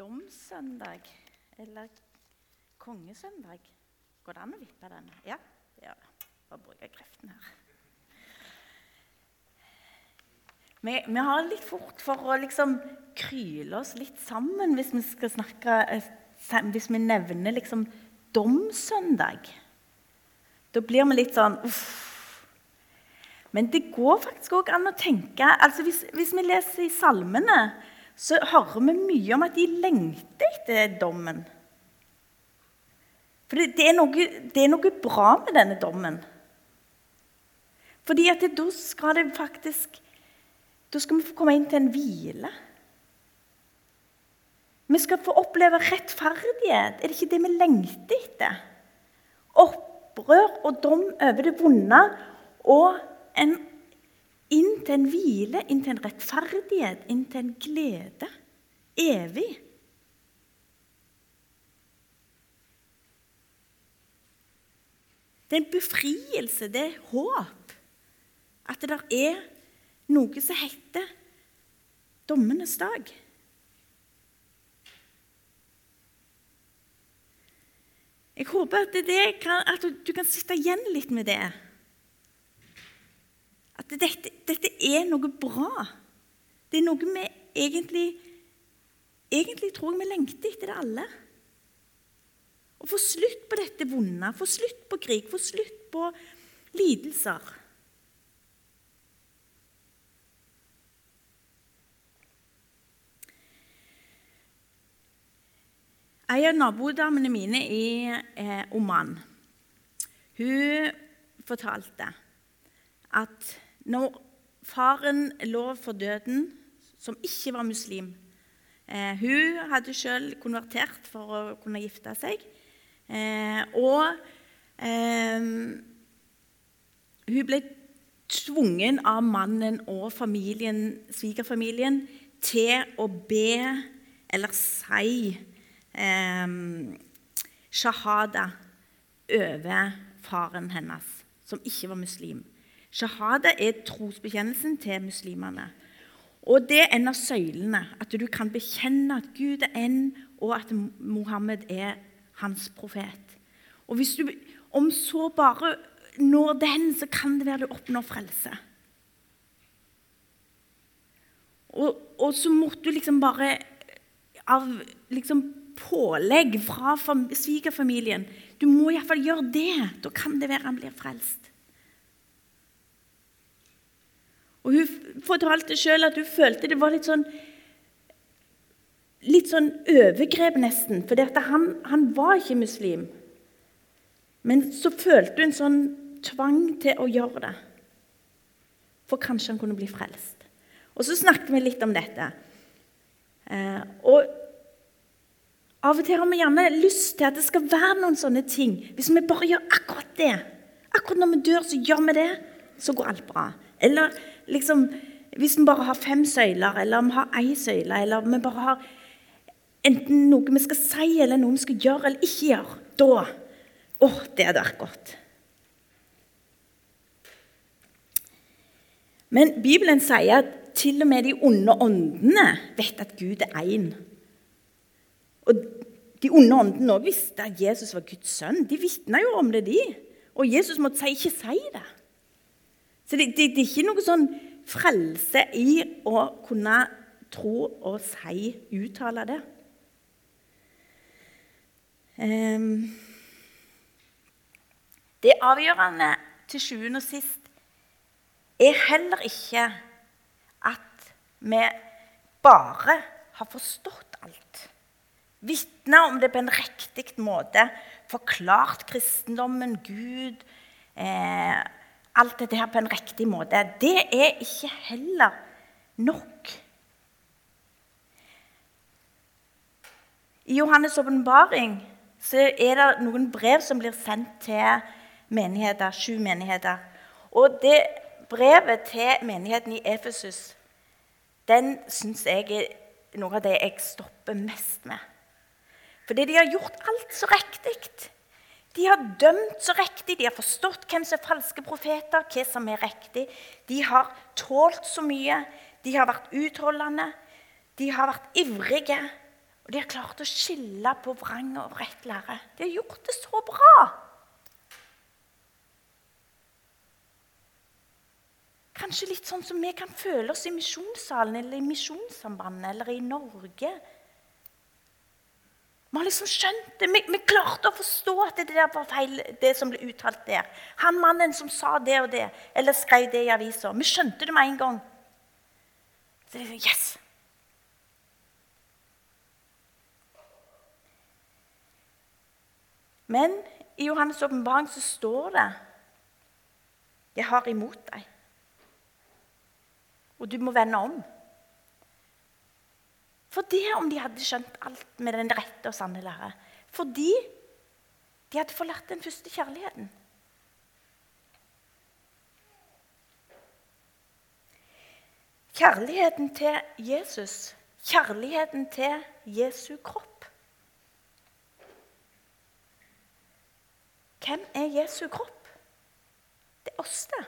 domssøndag eller kongesøndag. Går det an å vippe den? Ja, ja. Bare bruke kreftene her. Vi, vi, har litt fort for å liksom kryle oss litt sammen hvis vi skal snakke eh, Hvis vi nevner liksom domssøndag. Da blir vi litt sånn uff. Men det går faktisk òg an å tenke altså hvis, hvis vi leser i salmene, så hører vi mye om at de lengter etter dommen. For det, er noe, det, er noe, bra med denne dommen. Fordi at da skal det faktisk Da skal vi få komme inn til en hvile. Vi skal få oppleve rettferdighet. Er det ikke det vi lengter etter? Opprør og dom over det vonde og en inn til en hvile, inn til en rettferdighet, inn til en glede. Evig. Det er en befrielse, det er håp. At det der er noe som heter dommenes dag. Jeg håper at, kan, at du kan sitte igjen litt med det at dette, dette, er noe bra. Det er noe vi egentlig Egentlig tror jeg vi lengter etter det alle. Å få slutt på dette vonde, få slutt på krig, få slutt på lidelser. En av nabodamene mine i eh, Oman hun fortalte at når faren lå for døden, som ikke var muslim eh, Hun hadde selv konvertert for å kunne gifte seg. Eh, og eh, hun ble tvungen av mannen og familien, svigerfamilien til å be eller si eh, shahada over faren hennes, som ikke var muslim. Shahada er trosbekjennelsen til muslimene. Og det er en av søylene. At du kan bekjenne at Gud er en, og at Mohammed er hans profet. Og hvis du om så bare når den, så kan det være du oppnår frelse. Og, og så måtte du liksom bare av liksom pålegg fra svigerfamilien Du må iallfall gjøre det. Da kan det være han blir frelst. Og Hun fortalte sjøl at hun følte det var litt sånn litt sånn overgrep, nesten. For han, han, var ikke muslim. Men så følte hun sånn tvang til å gjøre det. For kanskje han kunne bli frelst. Og så snakket vi litt om dette. Eh, og av og til har vi gjerne lyst til at det skal være noen sånne ting. Hvis vi bare gjør akkurat det, akkurat når vi dør, så gjør vi det, så går alt bra. Eller liksom, hvis vi bare har fem søyler, eller om vi har én søyle, eller om vi bare har enten noe vi skal si, eller noe vi skal gjøre eller ikke gjøre, da Å, det hadde vært godt. Men Bibelen sier at til og med de onde åndene vet at Gud er én. Og de onde åndene òg visste at Jesus var Guds sønn. De vitna jo om det, de. Og Jesus måtte si 'ikke si det'. Så det, det, det, er ikke noe sånn frelse i å kunne tro og si, uttale det. Um, det avgjørende til sjuende og sist er heller ikke at vi bare har forstått alt. Vitne om det på en riktig måte, forklart kristendommen, Gud eh, alt dette her på en riktig måte. Det er ikke heller nok. I Johannes' åpenbaring er det noen brev som blir sendt til menigheter, sju menigheter. Og det brevet til menigheten i Efesus den syns jeg er noe av det jeg stopper mest med. Fordi de har gjort alt så riktig. De har dømt så riktig, de har forstått hvem som er falske profeter, hva som er riktig. De har tålt så mye, de har vært utholdende, de har vært ivrige. Og de har klart å skille på vrang og rett lære. De har gjort det så bra. Kanskje litt sånn som vi kan føle oss i misjonssalen eller i Misjonssambandet eller i Norge. Vi har liksom skjønt det. Vi, vi, klarte å forstå at det der var feil, det som ble uttalt der. Han mannen som sa det og det, eller skrev det i avisa. Vi skjønte det med en gang. Så det er yes! Men i Johannes' åpenbaring så står det 'Jeg har imot deg'. Og du må vende om. For det om de hadde skjønt alt med den rette og sanne lære. Fordi de hadde forlatt den første kjærligheten. Kjærligheten til Jesus, kjærligheten til Jesu kropp. Hvem er Jesu kropp? Det er oss, det.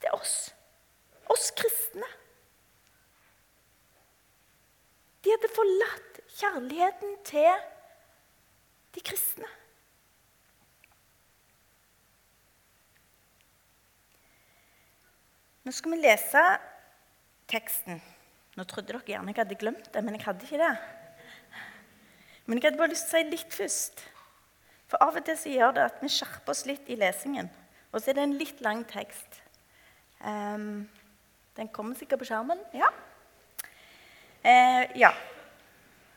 Det er oss. Oss kristne. De hadde forlatt kjærligheten til de kristne. Nå skal vi lese teksten. Nå trodde dere gjerne jeg hadde glemt det, men jeg hadde ikke det. Men jeg hadde bare lyst til å si litt først. For av og til så gjør det at vi skjerper oss litt i lesingen. Og så er det en litt lang tekst. Um, den kommer sikkert på skjermen. Ja. Uh, ja.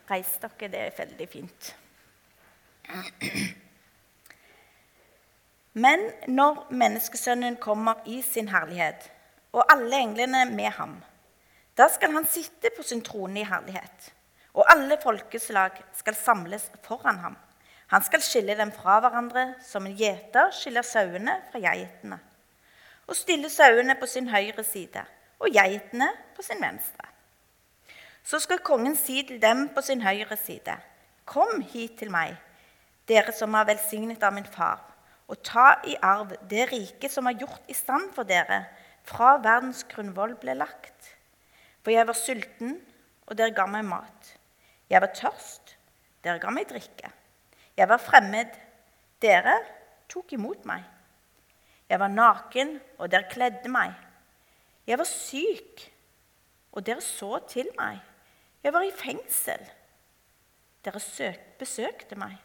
Reis dere, det er veldig fint. Men når menneskesønnen kommer i sin herlighet og alle englene med ham. Da skal han sitte på sin trone i herlighet, og alle folkeslag skal samles foran ham. Han skal skille dem fra hverandre som en gjeter skiller sauene fra geitene, og stille sauene på sin høyre side og geitene på sin venstre. Så skal kongen si til dem på sin høyre side.: Kom hit til meg, dere som er velsignet av min far, og ta i arv det riket som er gjort i stand for dere fra verdens grunnvoll ble lagt. For jeg var sulten, og dere ga meg mat. Jeg var tørst, dere ga meg drikke. Jeg var fremmed, dere tok imot meg. Jeg var naken, og dere kledde meg. Jeg var syk, og dere så til meg. Jeg var i fengsel. Dere søk, besøkte meg.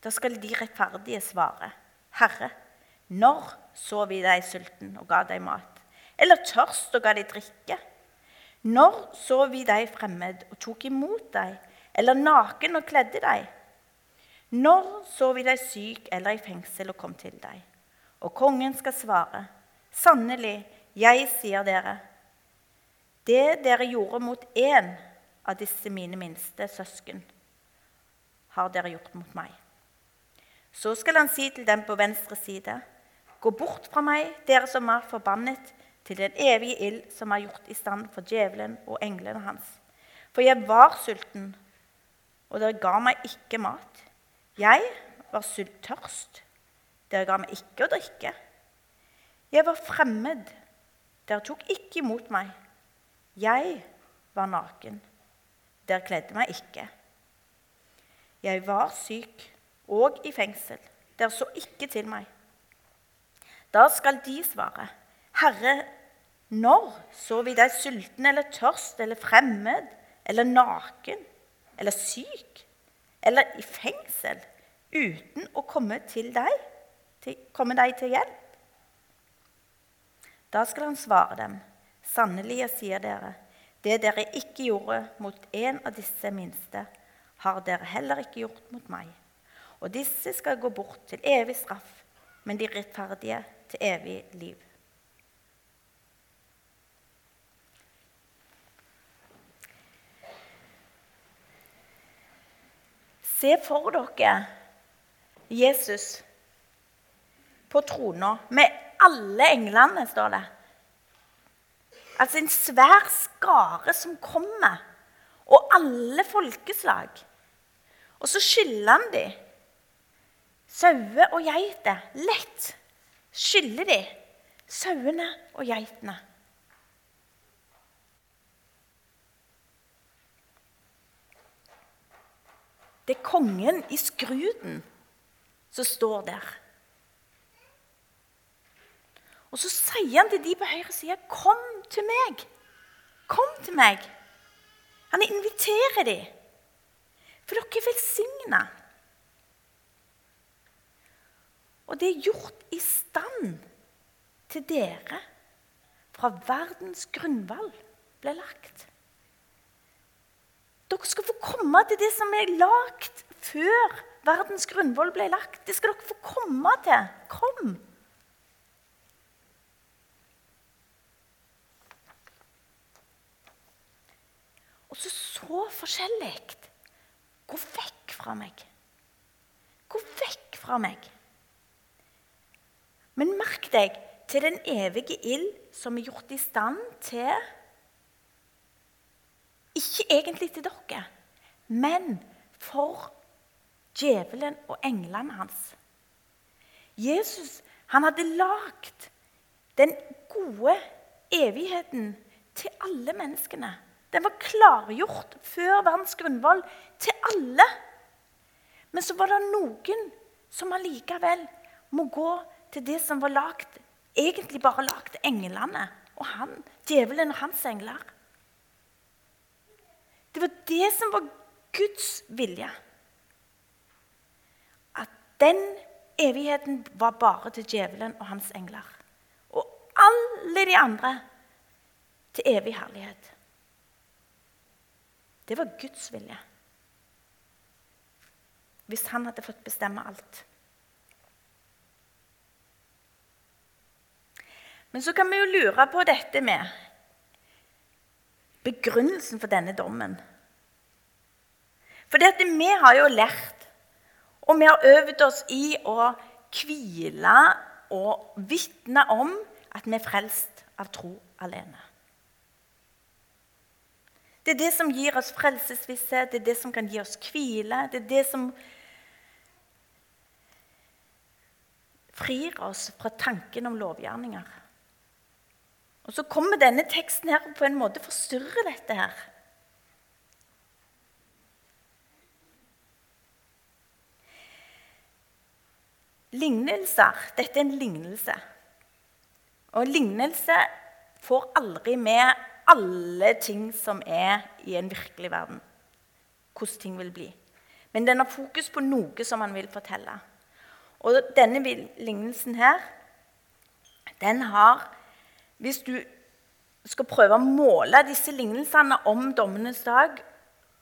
Da skal de rettferdige svare, Herre, når så vi deg sulten og ga deg mat? Eller tørst og ga deg drikke? Når så vi deg fremmed og tok imot deg? Eller naken og kledde deg? Når så vi deg syk eller i fengsel og kom til deg? Og kongen skal svare, sannelig, jeg sier dere, det dere gjorde mot én av disse mine minste søsken, har dere gjort mot meg. Så skal han si til dem på venstre side, Gå bort fra meg, dere som er forbannet, til den evige ild som er gjort i stand for djevelen og englene hans. For jeg var sulten, og dere ga meg ikke mat. Jeg var tørst, dere ga meg ikke å drikke. Jeg var fremmed, dere tok ikke imot meg. Jeg var naken, dere kledde meg ikke. Jeg var syk og i fengsel, dere så ikke til meg. Da skal de svare, Herre, når så vi deg sulten eller tørst eller fremmed eller naken eller syk eller i fengsel uten å komme til deg, til, komme deg til hjelp? Da skal han svare dem, sannelig, jeg sier dere, det dere ikke gjorde mot en av disse minste, har dere heller ikke gjort mot meg. Og disse skal gå bort til evig straff, men de rettferdige til evig liv. Se for dere Jesus på trona med alle englene, står det. Altså en svær skare som kommer, og alle folkeslag. Og så skyller han de. Sauer og geiter. Lett skyller de sauene og geitene. Det er kongen i skruden som står der. Og så sier han til de på høyre side, 'Kom til meg.' Kom til meg. Han inviterer dem. For dere er velsigna. Og det er gjort i stand til dere fra verdens grunnvalg ble lagt. Dere skal få komme til det som er lagt før verdens grunnvoll ble lagt. Det skal dere få komme til. Kom. Og så så forskjellig. Gå vekk fra meg. Gå vekk fra meg. Men merk deg til den evige ild som er gjort i stand til Ikke egentlig til dere, men for djevelen og englene hans. Jesus han hadde lagd den gode evigheten til alle menneskene. Den var klargjort før verdens grunnvoll til alle. Men så var det noen som allikevel må gå til det som var lagt, egentlig bare lagd englene og han, djevelen og hans engler. Det var det som var Guds vilje. At den evigheten var bare til djevelen og hans engler. Og alle de andre til evig herlighet. Det var Guds vilje. Hvis han hadde fått bestemme alt. Men så kan vi jo lure på dette med begrunnelsen for denne dommen. For dette, vi har jo lært, og vi har øvd oss i å hvile og vitne om at vi er frelst av tro alene. Det er det som gir oss frelsesvisshet, det er det som kan gi oss hvile. Det er det som frir oss fra tanken om lovgjerninger. Og Så kommer denne teksten her på en måte forstyrre dette her. Lignelser Dette er en lignelse. Og lignelse får aldri med alle ting som er i en virkelig verden. Hvordan ting vil bli. Men den har fokus på noe som han vil fortelle. Og denne lignelsen her, den har Hvis du skal prøve å måle disse lignelsene om dommenes dag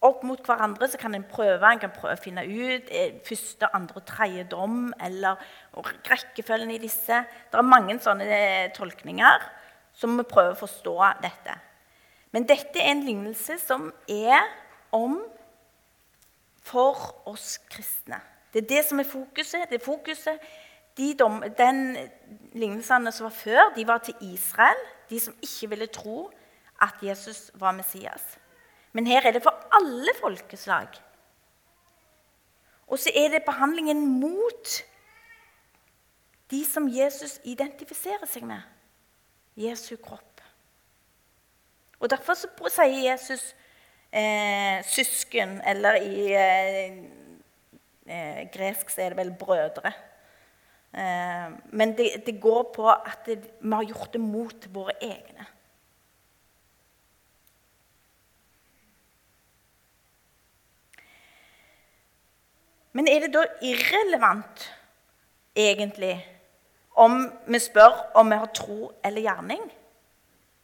opp mot hverandre, så kan en prøve, en kan prøve å finne ut eh, første, andre, tredje dom eller rekkefølgen i disse. Det er mange sånne eh, tolkninger som vi prøver å forstå dette. Men dette er en lignelse som er om for oss kristne. Det er det som er fokuset. Det er fokuset de dom, den lignelsene som var før, de var til Israel, de som ikke ville tro at Jesus var Messias. Men her er det for alle folkeslag. Og så er det behandlingen mot de som Jesus identifiserer seg med. Jesu kropp. Og Derfor sier Jesus eh, søsken, eller i eh, eh, gresk så er det vel brødre. Eh, men det, det, går på at det, vi har gjort det mot våre egne. Men er det da irrelevant, egentlig, om vi spør om vi har tro eller gjerning?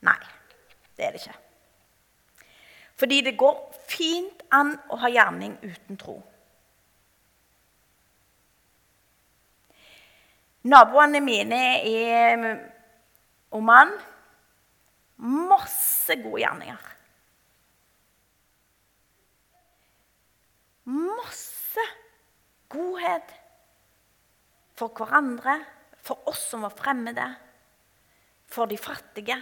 Nei. Det er det ikke. Fordi det går fint an å ha gjerning uten tro. Naboene mine i Oman masse gode gjerninger. Masse godhet for hverandre, for oss som var fremmede, for de fattige.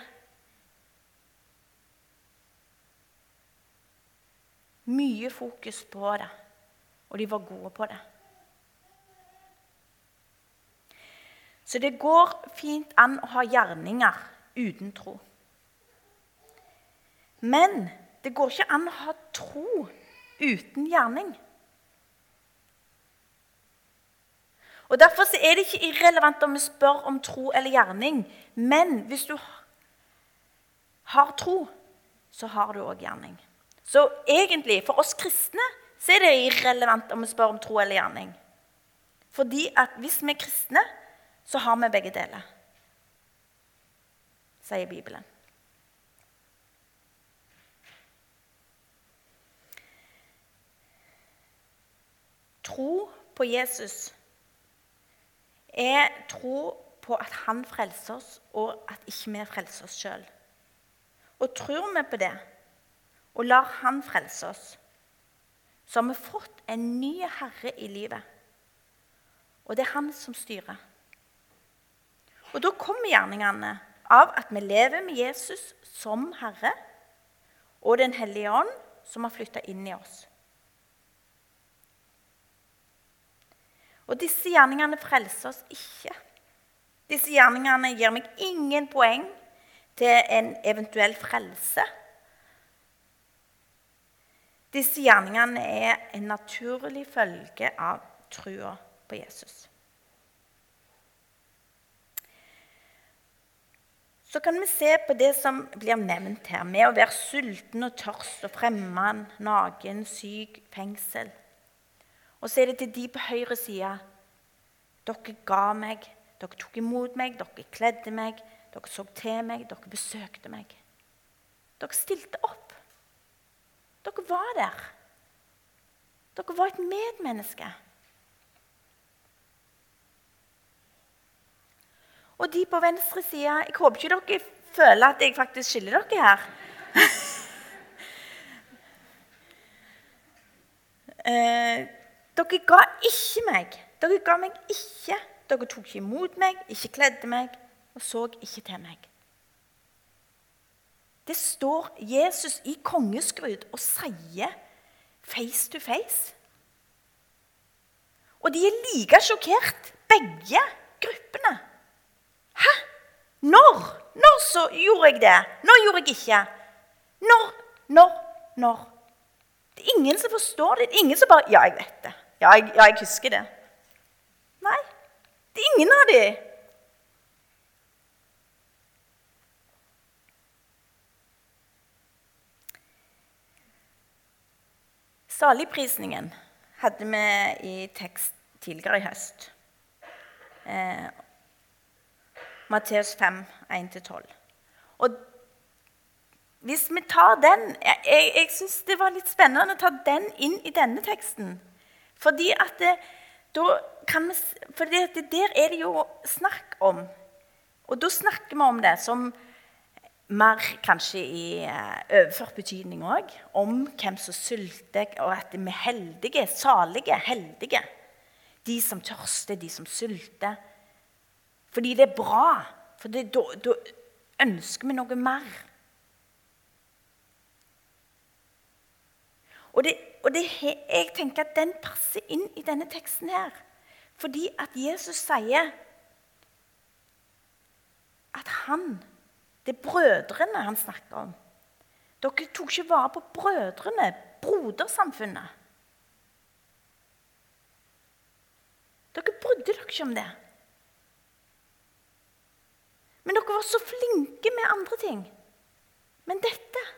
Mye fokus på det, og de var gode på det. Så det går fint an å ha gjerninger uten tro. Men det går ikke an å ha tro uten gjerning. Og Derfor er det ikke irrelevant om vi spør om tro eller gjerning. Men hvis du har tro, så har du òg gjerning. Så egentlig, for oss kristne, så er det irrelevant om vi spør om tro eller gjerning. Fordi at hvis vi er kristne, så har vi begge deler, sier Bibelen. Tro på Jesus er tro på at han frelser oss, og at ikke vi frelser oss sjøl. Og tror vi på det og lar han frelse oss, så har vi fått en ny herre i livet. Og det er han som styrer. Og da kommer gjerningene av at vi lever med Jesus som herre, og Den hellige ånd som har flytta inn i oss. Og disse gjerningene frelser oss ikke. Disse gjerningene gir meg ingen poeng til en eventuell frelse. Disse gjerningene er en naturlig følge av trua på Jesus. Så kan vi se på det som blir nevnt her, med å være sulten og tørst og fremmed, naken, syk, fengsel. Og så er det til de på høyre side. Dere ga meg, dere tok imot meg, dere kledde meg, dere så til meg, dere besøkte meg. Dere stilte opp. Dere var der. Dere var et medmenneske. Og de på venstre side Jeg håper ikke dere føler at jeg faktisk skiller dere her. eh, dere ga ikke meg. Dere ga meg ikke. Dere tok ikke imot meg, ikke kledde meg og så ikke til meg. Det står Jesus i kongeskrud og sier face to face. Og de er like sjokkert, begge gruppene. Hæ? Når? Når så gjorde jeg det? Når gjorde jeg ikke? Når? Når? Når? Det er ingen som forstår det. det er ingen som bare 'Ja, jeg vet det. Ja, jeg, ja, jeg husker det.' Nei, det er ingen av dem. Saligprisningen hadde vi i tekst tidligere i høst. Eh, Matteus 5, 1-12. Og hvis vi tar den Jeg, jeg, syns det var litt spennende å ta den inn i denne teksten. Fordi at det, da kan vi, fordi at det, der er det jo snakk om Og da snakker vi om det som mer kanskje i uh, overført betydning òg. Om hvem som sulter, og at vi er heldige, salige, heldige. De som tørster, de som sulter. Fordi det er bra. For da ønsker vi noe mer. Og, det, og det, jeg tenker at den passer inn i denne teksten her. Fordi at Jesus sier at han Det er brødrene han snakker om. Dere tok ikke vare på brødrene, brodersamfunnet. Dere brydde dere ikke om det. Men dere var så flinke med andre ting. Men dette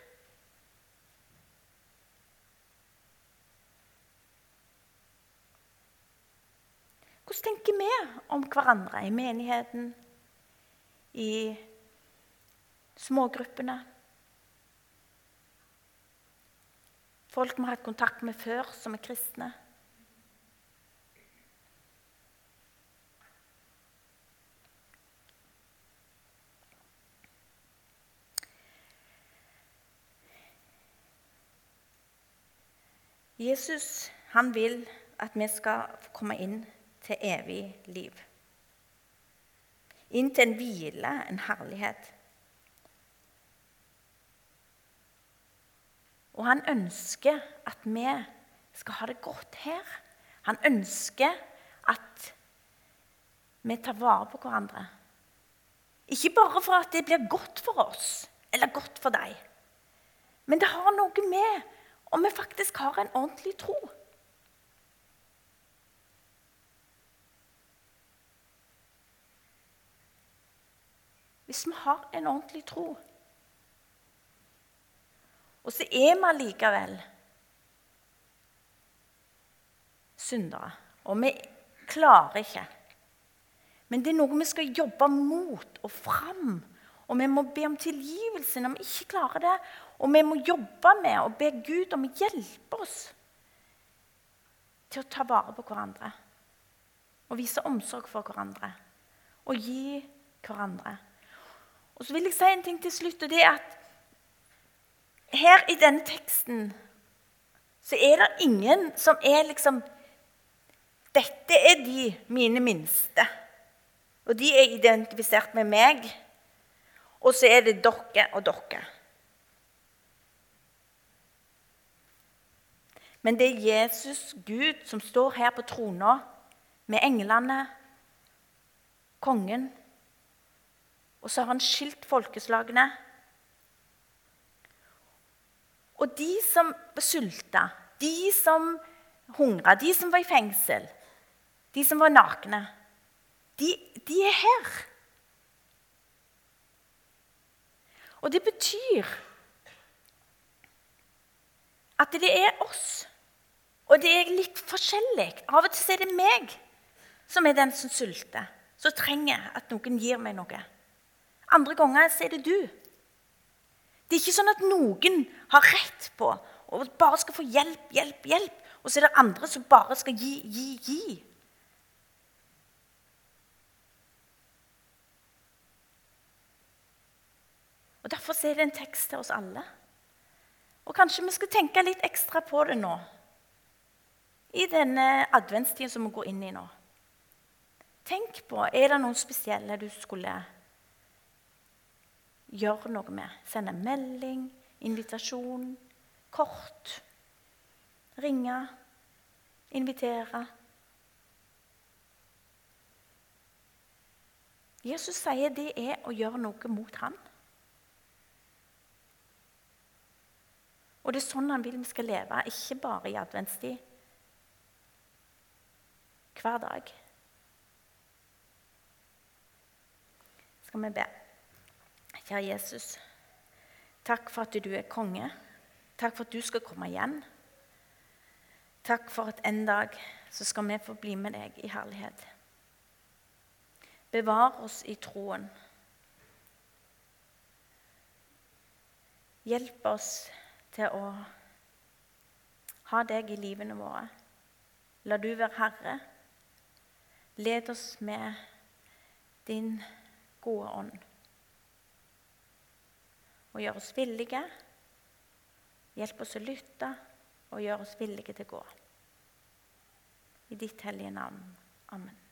Hvordan tenker vi om hverandre i menigheten, i smågruppene? Folk vi har hatt kontakt med før, som er kristne. Jesus han vil at vi skal komme inn til evig liv. Inn til en hvile, en herlighet. Og han ønsker at vi skal ha det godt her. Han ønsker at vi tar vare på hverandre. Ikke bare for at det blir godt for oss eller godt for deg, men det har noe med om vi faktisk har en ordentlig tro. Hvis vi har en ordentlig tro og så er vi allikevel syndere. Og vi klarer ikke. Men det er noe vi skal jobbe mot og fram. Og vi må be om tilgivelse når vi ikke klarer det. Og vi må jobbe med og be Gud om å hjelpe oss til å ta vare på hverandre. Og vise omsorg for hverandre. Og gi hverandre. Og så vil jeg si en ting til slutt, og det er at her i denne teksten så er det ingen som er liksom Dette er de mine minste. Og de er identifisert med meg. Og så er det dere og dere. Men det er Jesus, Gud, som står her på trona med englene, kongen. Og så har han skilt folkeslagene. Og de som sulta, de som hungra, de som var i fengsel, de som var nakne, de, de er her. Og det betyr at det er oss. Og det er litt forskjellig. Av og til er det meg som er den som sulter, som trenger at noen gir meg noe. Andre ganger er det du. Det er ikke sånn at noen har rett på og bare skal få hjelp, hjelp, hjelp. Og så er det andre som bare skal gi, gi, gi. Og Derfor er det en tekst til oss alle. Og kanskje vi skal tenke litt ekstra på det nå. I denne adventstiden som vi går inn i nå. Tenk på er det noen spesielle du skulle gjøre noe med. Sende melding, invitasjon, kort. Ringe, invitere. Jesus sier det er å gjøre noe mot ham. Og det er sånn han vil vi skal leve, ikke bare i adventstid. Hver dag. Skal vi be. Kjære Jesus, takk for at du er konge. Takk for at du skal komme igjen. Takk for at en dag så skal vi få bli med deg i herlighet. Bevar oss i troen. Hjelp oss til å ha deg i livene våre. La du være Herre. Led oss med din gode ånd. Og gjør oss villige. Hjelp oss å lytte og gjør oss villige til å gå. I ditt hellige navn. Amen.